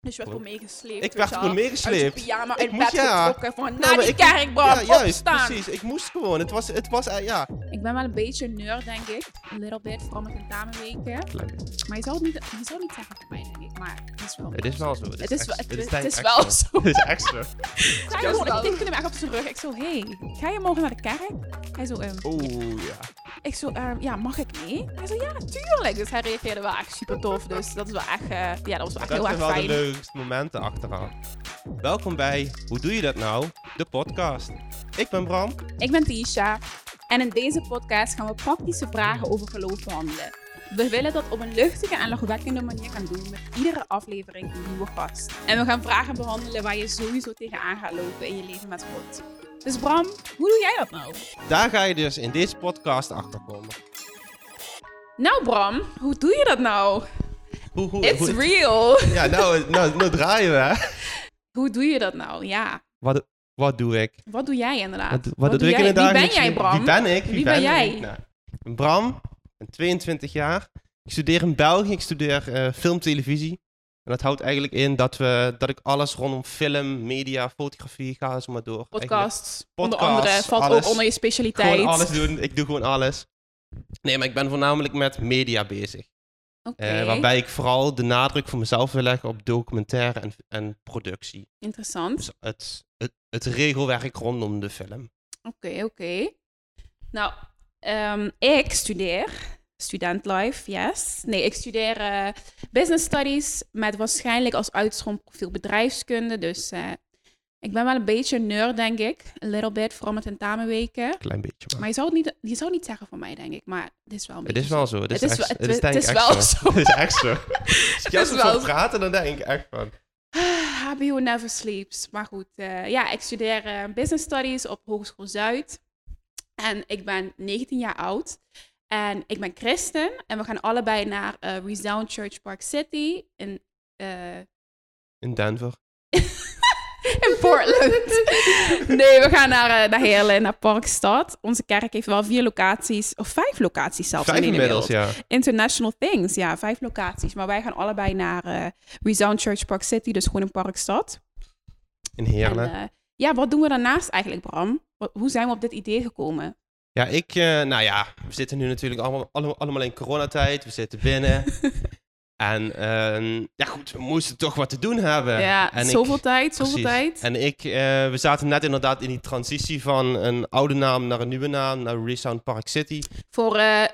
Dus je werd gewoon meegesleept. Ik werd gewoon meegesleept. Uit je pyjama, Ik moest- bed ja. getrokken. Van, naar maar die ik- kerk, Bram, ja, juist, opstaan. precies. Ik moest gewoon. Het was, het was eh, ja. Ik ben wel een beetje een nerd, denk ik. A little bit, vooral met tentamenweken. Maar je zou het niet, je zou niet zeggen van mij, denk ik. Maar het is wel Het is wel zo. Het is, het, is het is echt wel zo. Het is echt zo. Hij gewoon, ik tikte hem echt op zijn rug. Ik zo, hey, ga je morgen naar de kerk? Hij zo, Oeh, ja. ik zo, ehm, ja, mag ik mee? Hij zo, ja, tuurlijk. Dus hij reageerde wel echt super tof. Dus dat is wel echt, eh, ja, dat was wel echt Dat heel zijn erg wel de fijn. leukste momenten achteraf. Welkom bij Hoe Doe Je Dat Nou? De podcast. Ik ben Bram. Ik ben Tisha. En in deze podcast gaan we praktische vragen over geloof behandelen. We willen dat op een luchtige en lachwekkende manier gaan doen met iedere aflevering een nieuwe gast. En we gaan vragen behandelen waar je sowieso tegenaan gaat lopen in je leven met God. Dus Bram, hoe doe jij dat nou? Daar ga je dus in deze podcast achter komen. Nou Bram, hoe doe je dat nou? Hoe, hoe, It's hoe- real. Ja, nou, nou, nou draaien we. hè. Hoe doe je dat nou? Ja. Wat, wat doe ik? Wat doe jij inderdaad? Wat, wat, doe doe ik in Wie ben jij? Bram? Wie ben ik? Wie ben jij? ik? Nou, Bram, ik ben 22 jaar. Ik studeer in België. Ik studeer eh film, televisie. En dat houdt eigenlijk in dat, we, dat ik alles rondom film, media, fotografie, ga zo maar door. Podcasts, onder andere, valt alles. ook onder je specialiteit. Gewoon alles doen. Ik doe gewoon alles. Nee, maar ik ben voornamelijk met media bezig. Oké, Eh, waarbij ik vooral de nadruk voor mezelf wil leggen op documentaire en, en productie. interessant. Dus het, het, het regelwerk rondom de film. Oké, oké. Nou, ehm, ik studeer student life, yes. Nee, ik studeer eh, business studies met waarschijnlijk als uitstroomprofiel bedrijfskunde. Dus eh, ik ben wel een beetje nerd, denk ik. A little bit, vooral met tentamenweken. Klein beetje. Maar. Maar je zou het niet, je zou het niet zeggen van mij, denk ik. Maar het is wel een Het is wel zo. Het is, wel- het is, denk wel zo. Het is echt zo. Als is zo praten, dan denk ik echt van... HBO never sleeps. Maar goed, eh, ja, ik studeer business studies op Hogeschool Zuid. En ik ben 19 jaar oud. En ik ben christen. En we gaan allebei naar eh, Resound Church Park City in, eh, In Denver. in Portland. nee, we gaan naar, eh, naar Heerlen, naar Parkstad. Onze kerk heeft wel vier locaties, of vijf locaties zelfs Vijf in de wereld. ja. International Things, ja, vijf locaties. Maar wij gaan allebei naar Resound Church Park City, dus gewoon in Parkstad. In Heerlen. En, ja, wat doen we daarnaast eigenlijk, Bram? Wat- hoe zijn we op dit idee gekomen? Ja, ik... eh, nou ja, we zitten nu natuurlijk allemaal, allemaal, allemaal in coronatijd. We zitten binnen. en ehm, ja goed, we moesten toch wat te doen hebben. ja, en ik- zoveel tijd, zoveel Precies. tijd. En ik, eh, we zaten net inderdaad in die transitie van een oude naam naar een nieuwe naam, naar Resound Park City. Voor eh,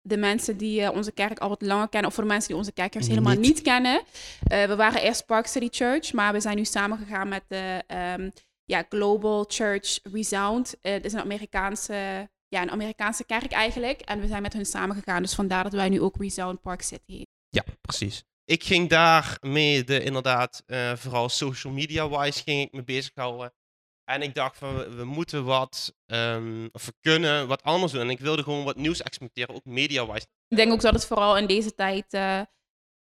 de mensen die onze kerk al wat langer kennen, of voor de mensen die onze kerk juist helemaal Niet. niet, kennen. we waren eerst Park City Church, maar we zijn nu samengegaan met de ehm, ja, Global Church Resound. Het is een Amerikaanse, ja, een Amerikaanse kerk eigenlijk. En we zijn met hun samengegaan, dus vandaar dat wij nu ook Resound Park City heten. Ja, precies. Ik ging daarmee de, inderdaad, eh, vooral social media-wise ging ik me bezighouden. En ik dacht van, we, moeten wat, ehm, of we kunnen wat anders doen. En ik wilde gewoon wat nieuws experimenteren, ook media-wise. Ik denk ook dat het vooral in deze tijd, eh,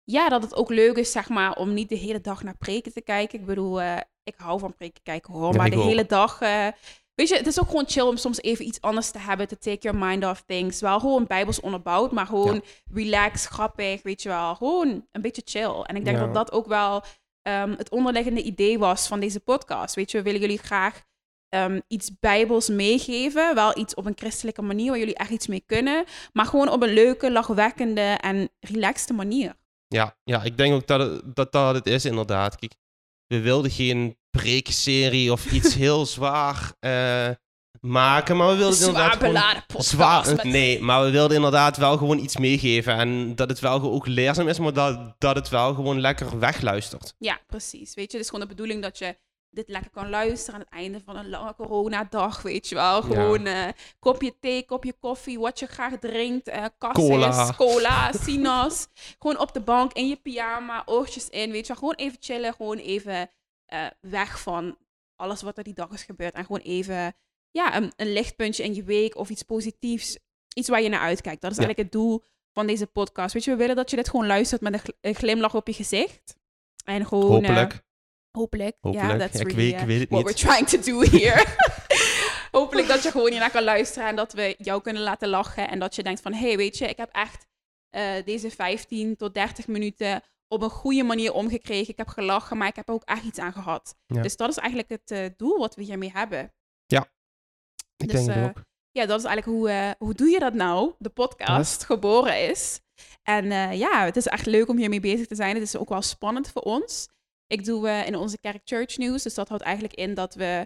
ja, dat het ook leuk is, zeg maar, om niet de hele dag naar preken te kijken. Ik bedoel, eh, ik hou van preken kijken hoor, Ja, maar de ook. hele dag, weet je, het is ook gewoon chill om soms even iets anders te hebben, to take your mind off things. Wel gewoon bijbels onderbouwd, maar gewoon relax, grappig, weet je wel, gewoon een beetje chill. En ik denk Ja. dat dat ook wel ehm, het onderliggende idee was van deze podcast. Weet je, we willen jullie graag ehm, iets bijbels meegeven. Wel iets op een christelijke manier waar jullie echt iets mee kunnen. Maar gewoon op een leuke, lachwekkende en relaxte manier. Ja, ja ik denk ook dat het, dat, dat het is inderdaad. Kijk, we wilden geen preekserie of iets heel zwaar eh, maken, maar we wilden Zwaar inderdaad gewoon... beladen. Zwaar, met- nee, maar we wilden inderdaad wel gewoon iets meegeven. En dat het wel ook leerzaam is, maar dat, dat het wel gewoon lekker wegluistert. Ja, precies. Weet je, het is gewoon de bedoeling dat je dit lekker kan luisteren aan het einde van een lange coronadag, weet je wel. Gewoon eh, kopje thee, kopje koffie, wat je graag drinkt, cassis, Cola. cola, sinaas. gewoon op de bank, in je pyjama, oortjes in, weet je wel. Gewoon even chillen, gewoon even eh, weg van alles wat er die dag is gebeurd. En gewoon even, ja, een, een lichtpuntje in je week of iets positiefs. Iets waar je naar uitkijkt. Dat is Ja. eigenlijk het doel van deze podcast. Weet je, we willen dat je dit gewoon luistert met een, gl- een glimlach op je gezicht. En gewoon... eh, Hopelijk. Hopelijk. Ja, that's ik, really weet, ik uh, weet het what niet. we're trying to do here. Hopelijk dat je gewoon hiernaar kan luisteren en dat we jou kunnen laten lachen. En dat je denkt van, hey, weet je, ik heb echt eh, deze 15 tot 30 minuten op een goede manier omgekregen. Ik heb gelachen, maar ik heb er ook echt iets aan gehad. Ja. Dus dat is eigenlijk het eh, doel wat we hiermee hebben. Ik Dus, denk eh, ook. Ja, dat is eigenlijk hoe, hoe doe je dat nou? De podcast geboren is. En ja, het is echt leuk om hiermee bezig te zijn. Het is ook wel spannend voor ons. Ik doe eh, in onze kerk Church News. Dus dat houdt eigenlijk in dat we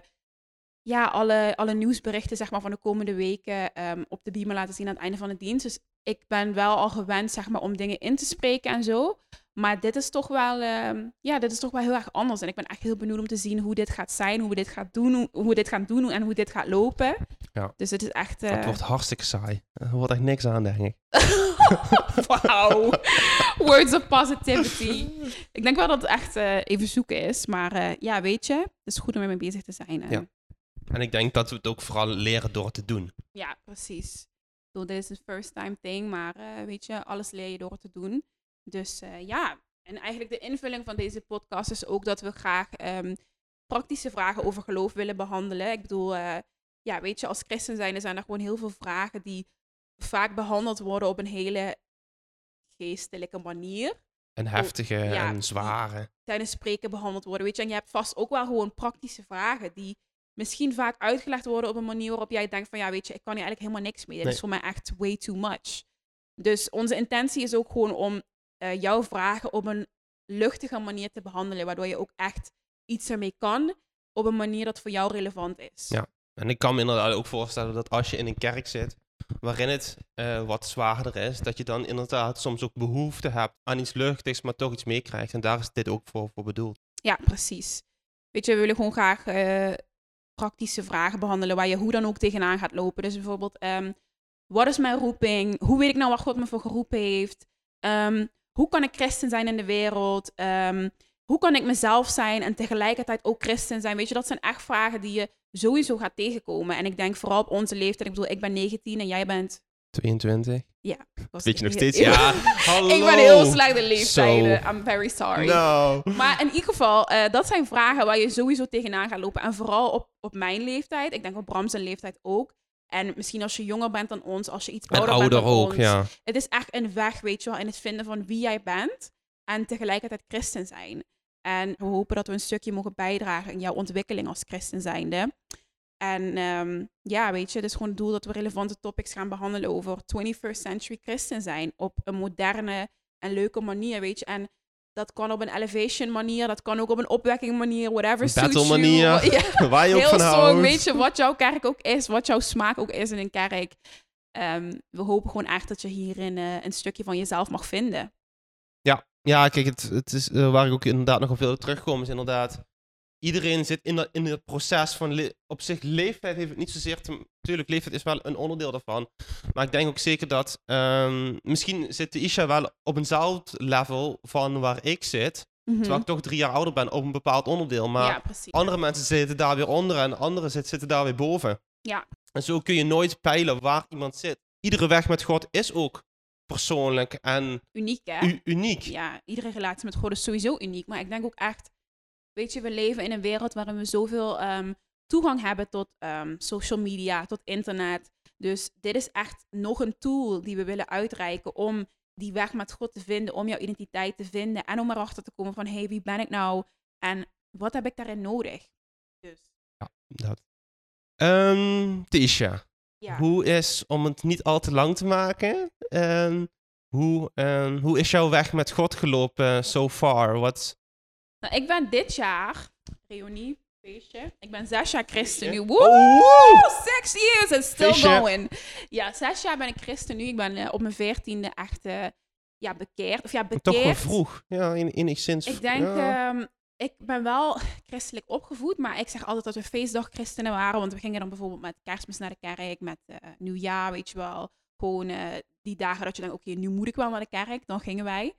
ja, alle, alle nieuwsberichten zeg maar, van de komende weken ehm, op de beamer laten zien aan het einde van de dienst. Dus ik ben wel al gewend zeg maar, om dingen in te spreken en zo. Maar dit is toch wel, ehm, ja, dit is toch wel heel erg anders. En ik ben echt heel benieuwd om te zien hoe dit gaat zijn, hoe we dit gaan doen, hoe, hoe we dit gaan doen en hoe dit gaat lopen. Ja. Dus het is echt. Het eh, wordt hartstikke saai. Er wordt echt niks aan, denk ik. Wauw. Words of positivity. Ik denk wel dat het echt eh, even zoeken is. Maar eh, ja, weet je, het is goed om ermee bezig te zijn. En, Ja. En ik denk dat we het ook vooral leren door het te doen. Ja, precies. Ik bedoel, dit is een first time thing, maar eh, weet je, alles leer je door het te doen. Dus eh, ja, en eigenlijk de invulling van deze podcast is ook dat we graag ehm, praktische vragen over geloof willen behandelen. Ik bedoel, eh, ja, weet je, als christen zijn, zijn er gewoon heel veel vragen die vaak behandeld worden op een hele geestelijke manier. En heftige ja. en zware. tijdens spreken behandeld worden. Weet je, en je hebt vast ook wel gewoon praktische vragen die misschien vaak uitgelegd worden op een manier waarop jij denkt van ja, weet je, ik kan hier eigenlijk helemaal niks mee. Dit Nee. is voor mij echt way too much. Dus onze intentie is ook gewoon om eh, jouw vragen op een luchtige manier te behandelen, waardoor je ook echt iets ermee kan op een manier dat voor jou relevant is. Ja. En ik kan me inderdaad ook voorstellen dat als je in een kerk zit waarin het eh, wat zwaarder is, dat je dan inderdaad soms ook behoefte hebt aan iets luchtigs, maar toch iets meekrijgt. En daar is dit ook voor, bedoeld. Ja, precies. Weet je, we willen gewoon graag eh, praktische vragen behandelen waar je hoe dan ook tegenaan gaat lopen. Dus bijvoorbeeld, ehm, wat is mijn roeping? Hoe weet ik nou wat God me voor geroepen heeft? Ehm, hoe kan ik christen zijn in de wereld? Ehm, hoe kan ik mezelf zijn en tegelijkertijd ook christen zijn? Weet je, dat zijn echt vragen die je sowieso gaat tegenkomen. En ik denk vooral op onze leeftijd. Ik bedoel, ik ben 19 en jij bent... 22. was- Weet je nog steeds? Ja, hallo. ik ben heel slecht in leeftijden. I'm very sorry. No. Maar in ieder geval, eh, dat zijn vragen waar je sowieso tegenaan gaat lopen. En vooral op, op mijn leeftijd. Ik denk op Bram zijn leeftijd ook. En misschien als je jonger bent dan ons, als je iets ouder, ouder bent dan ook, ons. ja. Het is echt een weg, weet je wel, in het vinden van wie jij bent. En tegelijkertijd christen zijn. En we hopen dat we een stukje mogen bijdragen in jouw ontwikkeling als christen zijnde. En ehm, ja, weet je, het is gewoon het doel dat we relevante topics gaan behandelen over 21st century christen zijn. Op een moderne en leuke manier, weet je. En dat kan op een elevation manier, dat kan ook op een opwekking manier, whatever suits Battle you. manier. Ja, Waar je ook van houdt. weet je, wat jouw kerk ook is, wat jouw smaak ook is in een kerk. Ehm, we hopen gewoon echt dat je hierin eh, een stukje van jezelf mag vinden. Ja, kijk, het, het is, eh, waar ik ook inderdaad nog op wil terugkomen, is inderdaad... Iedereen zit in, dat, in het proces van... op zich, leeftijd heeft het niet zozeer te... Tuurlijk, leeftijd is wel een onderdeel daarvan. Maar ik denk ook zeker dat... ehm, misschien zit de Isha wel op eenzelfde level van waar ik zit. Mhm. Terwijl ik toch drie jaar ouder ben op een bepaald onderdeel. Maar ja, andere mensen zitten daar weer onder en anderen zitten, zitten daar weer boven. Ja. En zo kun je nooit peilen waar iemand zit. Iedere weg met God is ook persoonlijk en Uniek, hè? uniek. ja, iedere relatie met God is sowieso uniek. Maar ik denk ook echt, weet je, we leven in een wereld waarin we zoveel ehm, toegang hebben tot ehm, social media, tot internet. Dus dit is echt nog een tool die we willen uitreiken om die weg met God te vinden, om jouw identiteit te vinden en om erachter te komen van, hé, hey, wie ben ik nou en wat heb ik daarin nodig? Dus Dat. Ehm Tisha, ja. hoe is, om het niet al te lang te maken, ehm, hoe, hoe is jouw weg met God gelopen so far? Wat, Nou, ik ben dit jaar, reunie, feestje, ik ben zes jaar christen nu. Oh, Woe! woe! Six years and still Feestje. going. Ja, zes jaar ben ik christen nu. Ik ben eh, op mijn veertiende echt eh, ja, bekeerd. Of ja, bekeerd. toch wel vroeg. Ja, in, enigszins. Ik denk, ja. ehm, ik ben wel christelijk opgevoed, maar ik zeg altijd dat we feestdagchristenen waren. Want we gingen dan bijvoorbeeld met kerstmis naar de kerk, met eh, nieuwjaar, weet je wel. Gewoon die dagen dat je denkt, oké, nu moet ik wel naar de kerk. Dan gingen wij.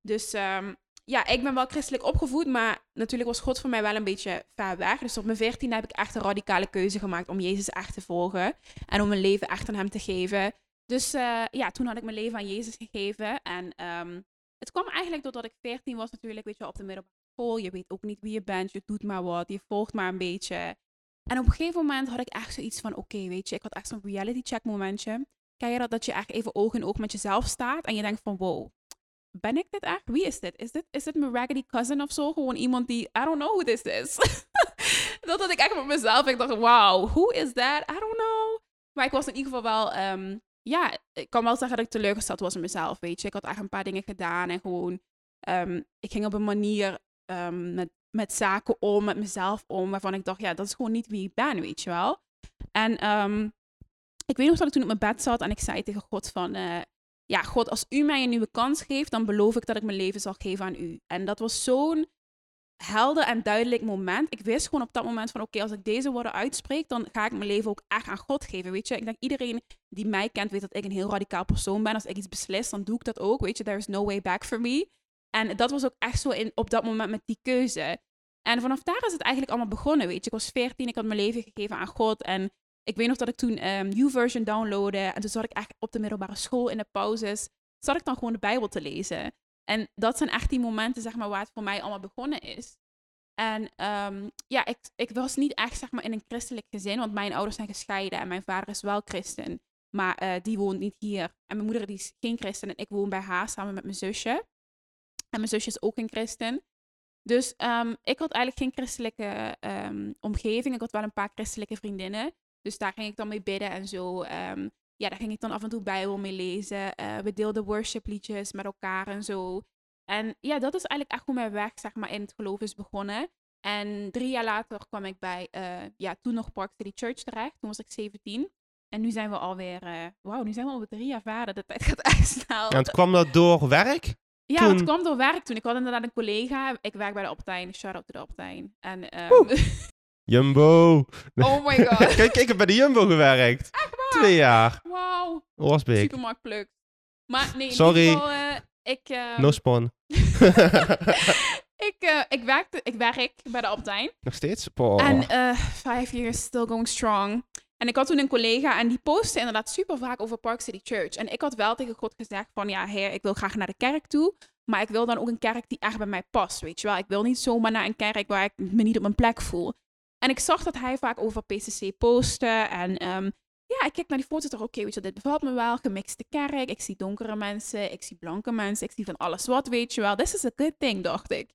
Dus ehm, ja, ik ben wel christelijk opgevoed, maar natuurlijk was God voor mij wel een beetje ver weg. Dus op mijn veertiende heb ik echt een radicale keuze gemaakt om Jezus echt te volgen. En om mijn leven echt aan hem te geven. Dus eh, ja, toen had ik mijn leven aan Jezus gegeven. En ehm, het kwam eigenlijk doordat ik 14 was natuurlijk, weet je op de middelbare school. Je weet ook niet wie je bent, je doet maar wat, je volgt maar een beetje. En op een gegeven moment had ik echt zoiets van, oké, weet je, ik had echt zo'n reality check momentje. Ken je dat, dat je echt even oog in oog met jezelf staat en je denkt van, wow, ben ik dit echt? Wie is dit? Is dit, is dit mijn raggedy cousin of zo? Gewoon iemand die, I don't know who this is. dat had ik echt met mezelf. Ik dacht, wow, who is that? I don't know. Maar ik was in ieder geval wel, ehm, ja, ik kan wel zeggen dat ik teleurgesteld was in mezelf, weet je. Ik had echt een paar dingen gedaan en gewoon, ehm, ik ging op een manier ehm, met, met zaken om, met mezelf om, waarvan ik dacht, ja, dat is gewoon niet wie ik ben, weet je wel. En ik weet nog dat ik toen op mijn bed zat en ik zei tegen God van, uh, ja, God, als u mij een nieuwe kans geeft, dan beloof ik dat ik mijn leven zal geven aan u. En dat was zo'n helder en duidelijk moment. Ik wist gewoon op dat moment van, oké, als ik deze woorden uitspreek, dan ga ik mijn leven ook echt aan God geven, weet je. Ik denk, iedereen die mij kent, weet dat ik een heel radicaal persoon ben. Als ik iets beslis, dan doe ik dat ook, weet je. There is no way back for me. En dat was ook echt zo in, op dat moment met die keuze. En vanaf daar is het eigenlijk allemaal begonnen, weet je. Ik was 14, ik had mijn leven gegeven aan God. En ik weet nog dat ik toen um, YouVersion downloadde. En toen zat ik echt op de middelbare school in de pauzes. Zat ik dan gewoon de Bijbel te lezen. En dat zijn echt die momenten, zeg maar, waar het voor mij allemaal begonnen is. En um, ja, ik, ik was niet echt, zeg maar, in een christelijk gezin. Want mijn ouders zijn gescheiden en mijn vader is wel christen. Maar uh, die woont niet hier. En mijn moeder die is geen christen en ik woon bij haar samen met mijn zusje. En mijn zusje is ook een christen. Dus um, ik had eigenlijk geen christelijke omgeving. Ik had wel een paar christelijke vriendinnen. Dus daar ging ik dan mee bidden en zo. Um, ja, daar ging ik dan af en toe Bijbel mee lezen. Uh, we deelden worshipliedjes met elkaar en zo. En ja, dat is eigenlijk echt hoe mijn weg zeg maar, in het geloof is begonnen. En drie jaar later kwam ik bij, uh, ja, toen nog Park City Church terecht. Toen was ik 17. En nu zijn we alweer, uh, wauw, nu zijn we alweer drie jaar verder. De tijd gaat echt snel. En het kwam dat door werk? Ja, toen... het kwam door werk toen. Ik had inderdaad een collega. Ik werk bij de Optijn. Shout-out to de Optijn. En um, Jumbo. Oh my god. Kijk, ik heb bij de Jumbo gewerkt. Echt waar? Twee jaar. Wauw. Was big. Supermarkt pluk. Maar nee, Sorry. in ieder geval, uh, ik... Uh, no spawn. ik, uh, ik, werkte, ik werk bij de Albert Nog steeds? En five years still going strong. En ik had toen een collega en die postte inderdaad super vaak over Park City Church. En ik had wel tegen God gezegd van, ja, heer, ik wil graag naar de kerk toe. Maar ik wil dan ook een kerk die echt bij mij past, weet je wel. Ik wil niet zomaar naar een kerk waar ik me niet op mijn plek voel. En ik zag dat hij vaak over PCC postte. En um, ja, ik kijk naar die foto's en dacht, oké, weet je, dit bevalt me wel. Gemixte kerk, ik zie donkere mensen, ik zie blanke mensen, ik zie van alles wat, weet je wel. This is a good thing, dacht ik.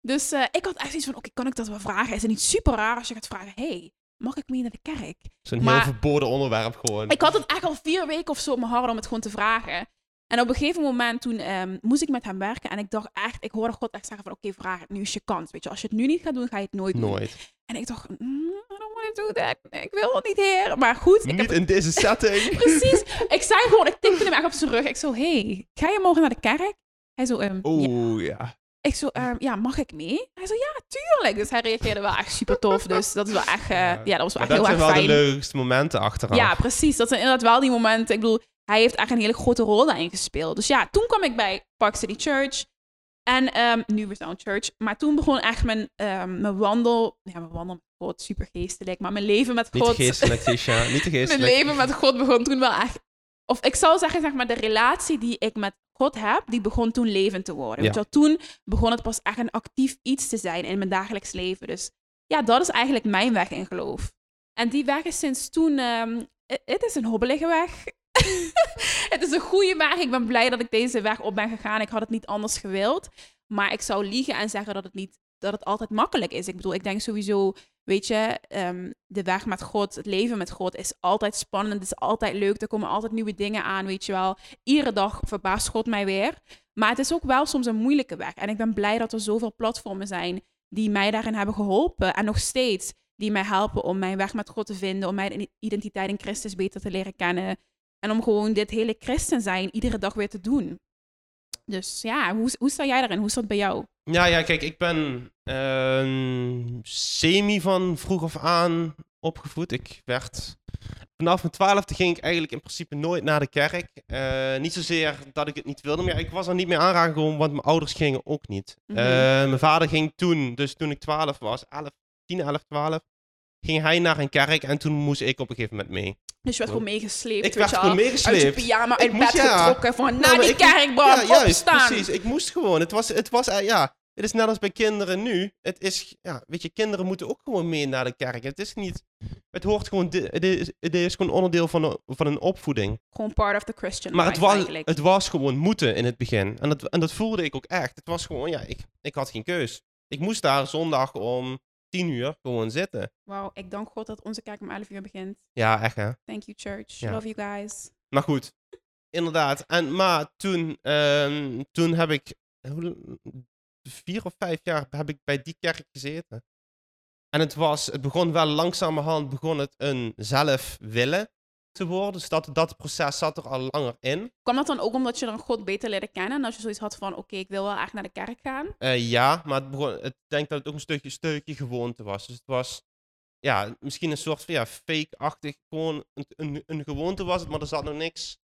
Dus uh, ik had echt iets van, oké, kan ik dat wel vragen? Is het niet super raar als je gaat vragen, hey, mag ik mee naar de kerk? Het is een heel verboden onderwerp gewoon. Ik had het echt al vier weken of zo op mijn hart om het gewoon te vragen. En op een gegeven moment toen um, moest ik met hem werken en ik dacht echt, ik hoorde God echt zeggen van oké, okay, vraag het, nu is je kans. Weet je, als je het nu niet gaat doen, ga je het nooit, nooit. doen. En ik dacht, mm, I don't want to do that. Ik wil het niet, heer. Maar goed. Niet ik heb... in deze setting. Precies. Ik zei gewoon, ik tipte hem echt op zijn rug. Ik zo, hey, ga je morgen naar de kerk? Hij zo, um, Oeh, ja. ja. Ik zo, um, ja, mag ik mee? Hij zo, ja, tuurlijk. Dus hij reageerde wel echt super tof. Dus dat is wel echt, uh, ja. ja. dat was wel echt heel erg fijn. Dat zijn wel de leukste momenten achteraf. Ja, precies. Dat zijn inderdaad wel die momenten. Ik bedoel, hij heeft echt een hele grote rol daarin gespeeld. Dus ja, toen kwam ik bij Park City Church. En um, nu Resound Church. Maar toen begon echt mijn, um, mijn wandel. Ja, mijn wandel met God, super geestelijk. Maar mijn leven met God. Niet te geestelijk, Tisha. Niet te geestelijk. mijn leven met God begon toen wel echt. Of ik zou zeggen, zeg maar, de relatie die ik met God heb, die begon toen levend te worden. Ja. Weet je wel, toen begon het pas echt een actief iets te zijn in mijn dagelijks leven. Dus ja, dat is eigenlijk mijn weg in geloof. En die weg is sinds toen. Um, het is een hobbelige weg. het is een goede weg. Ik ben blij dat ik deze weg op ben gegaan. Ik had het niet anders gewild. Maar ik zou liegen en zeggen dat het niet dat het altijd makkelijk is. Ik bedoel, ik denk sowieso, weet je, um, de weg met God, het leven met God is altijd spannend. Het is altijd leuk. Er komen altijd nieuwe dingen aan, weet je wel. Iedere dag verbaast God mij weer. Maar het is ook wel soms een moeilijke weg. En ik ben blij dat er zoveel platformen zijn die mij daarin hebben geholpen. En nog steeds die mij helpen om mijn weg met God te vinden, om mijn identiteit in Christus beter te leren kennen. En om gewoon dit hele christen zijn iedere dag weer te doen. Dus ja, hoe, hoe sta jij daarin? Hoe is dat bij jou? Ja, ja, kijk, ik ben uh, semi van vroeg af aan opgevoed. Ik werd vanaf mijn twaalfde ging ik eigenlijk in principe nooit naar de kerk. Uh, niet zozeer dat ik het niet wilde, maar ik was er niet meer aangekomen, want mijn ouders gingen ook niet. Mm -hmm. uh, mijn vader ging toen, dus toen ik 12 was, 11, 10, 11, 12, ging hij naar een kerk en toen moest ik op een gegeven moment mee. Dus je werd gewoon meegesleept. Ik werd gewoon meegesleept. Uit je pyjama uit bed ja, getrokken van naar die kerk, bro, ja, juist, precies. Ik moest gewoon. Het was, het was uh, ja, Het is net als bij kinderen nu. Het is, ja, weet je, kinderen moeten ook gewoon mee naar de kerk. Het is niet, het hoort gewoon, het is, het is gewoon onderdeel van, een- van een opvoeding. Gewoon part of the Christian Maar het was, eigenlijk. het was gewoon moeten in het begin. En dat, en dat voelde ik ook echt. Het was gewoon, ja, ik, ik had geen keus. Ik moest daar zondag om tien uur gewoon zitten. Wauw, ik dank God dat onze kerk om 11 uur begint. Ja, echt hè. Thank you, church. Ja. Love you guys. Maar goed, inderdaad. En, maar toen, ehm, toen heb ik vier of vijf jaar heb ik bij die kerk gezeten. En het, was, het begon wel langzamerhand begon het een zelf willen te worden. Dus dat, dat proces zat er al langer in. Kwam dat dan ook omdat je dan God beter leerde kennen? En als je zoiets had van, oké, ik wil wel echt naar de kerk gaan. Eh, ja, maar het begon, ik denk dat het ook een stukje, stukje gewoonte was. Dus het was ja, misschien een soort van ja, fake-achtig. Gewoon een, een, een gewoonte was het, maar er zat nog niks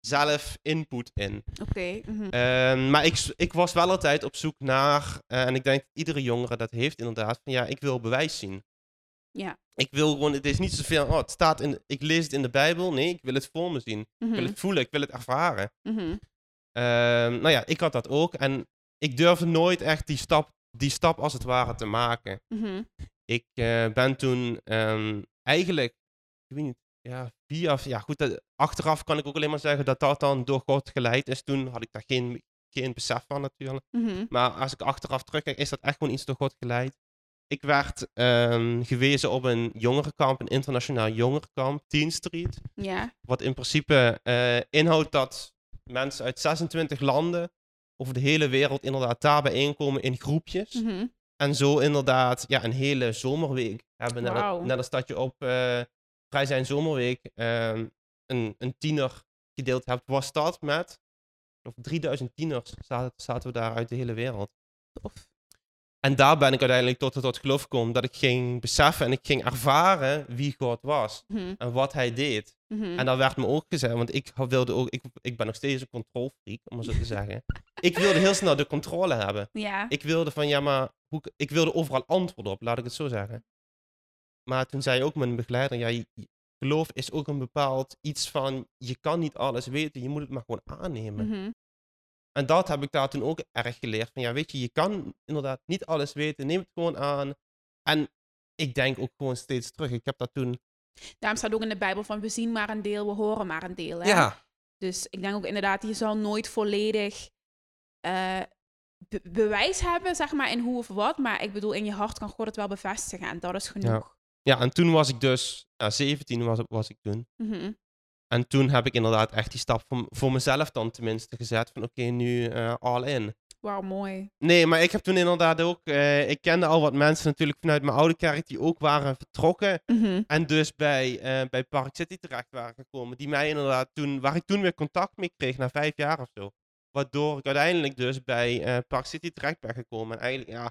zelf input in. Oké. mhm. Ehm, maar ik, ik was wel altijd op zoek naar, eh, en ik denk dat iedere jongere dat heeft inderdaad, van ja, ik wil bewijs zien. Ja. Ik wil gewoon, het is niet zoveel, oh, het staat in, ik lees het in de Bijbel. Nee, ik wil het voor me zien. Ik wil Mhm, het voelen, ik wil het ervaren. mhm. Ehm, nou ja, ik had dat ook. En ik durfde nooit echt die stap, die stap als het ware te maken. Mhm. Ik eh, ben toen ehm, eigenlijk, ik weet niet, ja, via, ja goed, dat- achteraf kan ik ook alleen maar zeggen dat dat dan door God geleid is. Toen had ik daar geen, geen besef van natuurlijk. Maar als ik achteraf terugkijk, is dat echt gewoon iets door God geleid. Ik werd ehm, gewezen op een jongerenkamp, een internationaal jongerenkamp, Teen Street. Ja. Wat in principe eh, inhoudt dat mensen uit 26 landen over de hele wereld inderdaad daar bijeenkomen in groepjes. Mhm. En zo inderdaad ja, een hele zomerweek hebben. Net, Wauw. net als dat je op eh Vrij zijn Zomerweek ehm, een, een tiener gedeeld hebt, was dat met of 3000 tieners zaten, zaten we daar uit de hele wereld. Tof. En daar ben ik uiteindelijk tot, tot geloof gekomen dat ik ging beseffen en ik ging ervaren wie God was Mhm. en wat hij deed. Mhm. En dat werd me ook gezegd, want ik wilde ook, ik, ik ben nog steeds een controlfreak, om het zo te zeggen. Ik wilde heel snel de controle hebben. Ja. Ik wilde van, ja, maar hoe, ik wilde overal antwoord op, laat ik het zo zeggen. Maar toen zei ook mijn begeleider, ja, geloof is ook een bepaald iets van, je kan niet alles weten, je moet het maar gewoon aannemen. Mhm. En dat heb ik daar toen ook erg geleerd. Van ja, weet je, je kan inderdaad niet alles weten, neem het gewoon aan. En ik denk ook gewoon steeds terug. Ik heb dat toen... Daarom staat ook in de Bijbel van, we zien maar een deel, we horen maar een deel. Hè? Ja, Dus ik denk ook inderdaad, je zal nooit volledig eh, be- bewijs hebben, zeg maar, in hoe of wat. Maar ik bedoel, in je hart kan God het wel bevestigen en dat is genoeg. ja, en toen was ik dus... Ja, 17 was, was ik toen. Mhm. En toen heb ik inderdaad echt die stap voor, voor mezelf dan tenminste gezet. Van oké, nu eh, all in. Wauw, mooi. Nee, maar ik heb toen inderdaad ook... eh, ik kende al wat mensen natuurlijk vanuit mijn oude kerk die ook waren vertrokken. Mhm. En dus bij, eh, bij Park City terecht waren gekomen. Die mij inderdaad toen, waar ik toen weer contact mee kreeg na vijf jaar of zo. Waardoor ik uiteindelijk dus bij Park City terecht ben gekomen. En eigenlijk, ja,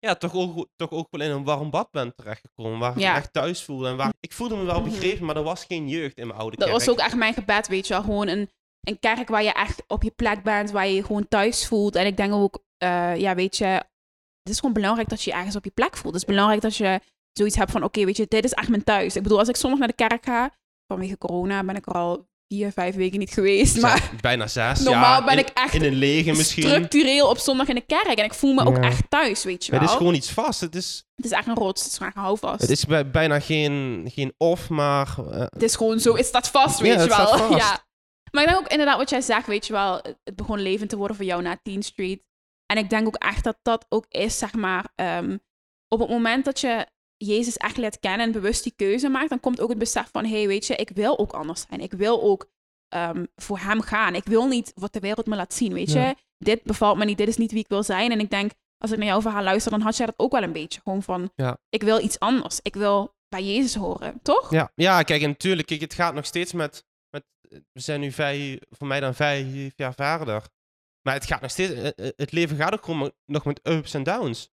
ja toch, ook, toch ook wel in een warm bad ben terechtgekomen. Waar Ja. me echt thuis voelde. En waar, ik voelde me wel Mhm. begrepen, maar er was geen jeugd in mijn oude Dat kerk. was ook echt mijn gebed, weet je wel. Gewoon een, een kerk waar je echt op je plek bent, waar je je gewoon thuis voelt. En ik denk ook, eh, ja, weet je, het is gewoon belangrijk dat je je ergens op je plek voelt. Het is belangrijk dat je zoiets hebt van, oké, weet je, dit is echt mijn thuis. Ik bedoel, als ik zondag naar de kerk ga, vanwege corona ben ik er al vier, vijf weken niet geweest. Zes- Maar bijna zes. normaal ja, ben in- ik echt In een lege misschien. structureel op zondag in de kerk. En ik voel me ook echt thuis, weet je wel. Het is gewoon iets vast. Het is, Het is echt een rots, het is gewoon houvast. het is bij- bijna geen, geen of, maar... eh, Het is gewoon zo, het staat vast, weet je wel. Ja. Maar ik denk ook inderdaad wat jij zegt, weet je wel, het begon levend te worden voor jou na Teen Street. En ik denk ook echt dat dat ook is, zeg maar, ehm, op het moment dat je Jezus echt leert kennen en bewust die keuze maakt, dan komt ook het besef van, hé, hey, weet je, ik wil ook anders zijn. Ik wil ook ehm, voor hem gaan. Ik wil niet wat de wereld me laat zien, weet Ja. je. Dit bevalt me niet, dit is niet wie ik wil zijn. En ik denk, als ik naar jouw verhaal luister, dan had jij dat ook wel een beetje. Gewoon van, Ja. ik wil iets anders. Ik wil bij Jezus horen, toch? Ja, ja kijk, en natuurlijk, kijk, het gaat nog steeds met, met... We zijn nu vijf, voor mij dan vijf jaar verder. Maar het gaat nog steeds... eh, eh, Het leven gaat ook gewoon nog met ups en downs.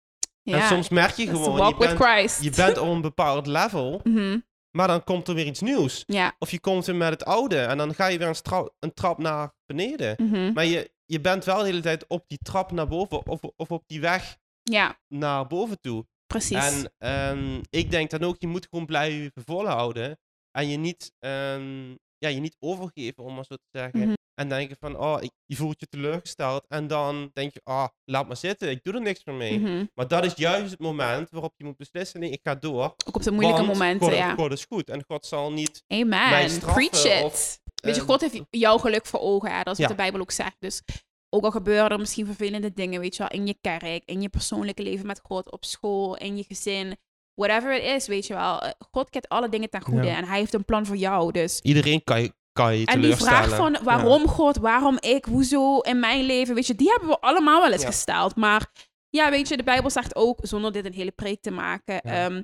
En soms merk je gewoon... Je bent, je bent op een bepaald level, Mhm. maar dan komt er weer iets nieuws. Ja. Of je komt weer met het oude en dan ga je weer een, stra- een trap naar beneden. Mhm. Maar je, je bent wel de hele tijd op die trap naar boven of, of op die weg Ja, naar boven toe. precies. En ehm, ik denk dan ook, je moet gewoon blijven volhouden. En je niet, ehm, ja, je niet overgeven, om maar zo te zeggen. Mhm. En denk je van, oh, ik, je voelt je teleurgesteld. En dan denk je, oh, laat maar zitten, ik doe er niks meer mee. Mhm. Maar dat is juist het moment waarop je moet beslissen, nee, ik ga door. Ook op de moeilijke momenten, God, ja. God is goed. En God zal niet... Amen. mij straffen Preach it. of, Weet je, God heeft jouw geluk voor ogen. Hè? Dat is wat Ja. de Bijbel ook zegt. Dus ook al gebeuren er misschien vervelende dingen, weet je wel, in je kerk, in je persoonlijke leven met God, op school, in je gezin, whatever it is, weet je wel. eh, God kent alle dingen ten goede Ja. en hij heeft een plan voor jou. Dus Iedereen kan je, kan je En die vraag van waarom God, waarom ik, hoezo in mijn leven, weet je, die hebben we allemaal wel eens Ja. gesteld. Maar ja, weet je, de Bijbel zegt ook, zonder dit een hele preek te maken, Ja. ehm,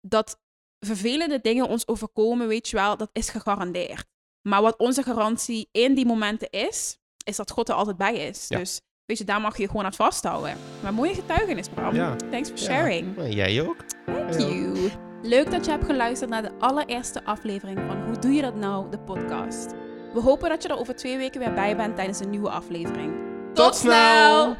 dat vervelende dingen ons overkomen, weet je wel, dat is gegarandeerd. Maar wat onze garantie in die momenten is, is dat God er altijd bij is. Ja. Dus weet je, daar mag je je gewoon aan vasthouden. Maar mooie getuigenis, Bram. Ja. Thanks for sharing. Jij ook. Thank you. Leuk dat je hebt geluisterd naar de allereerste aflevering van Hoe Doe Je Dat Nou, de podcast. We hopen dat je er over twee weken weer bij bent tijdens een nieuwe aflevering. Tot snel!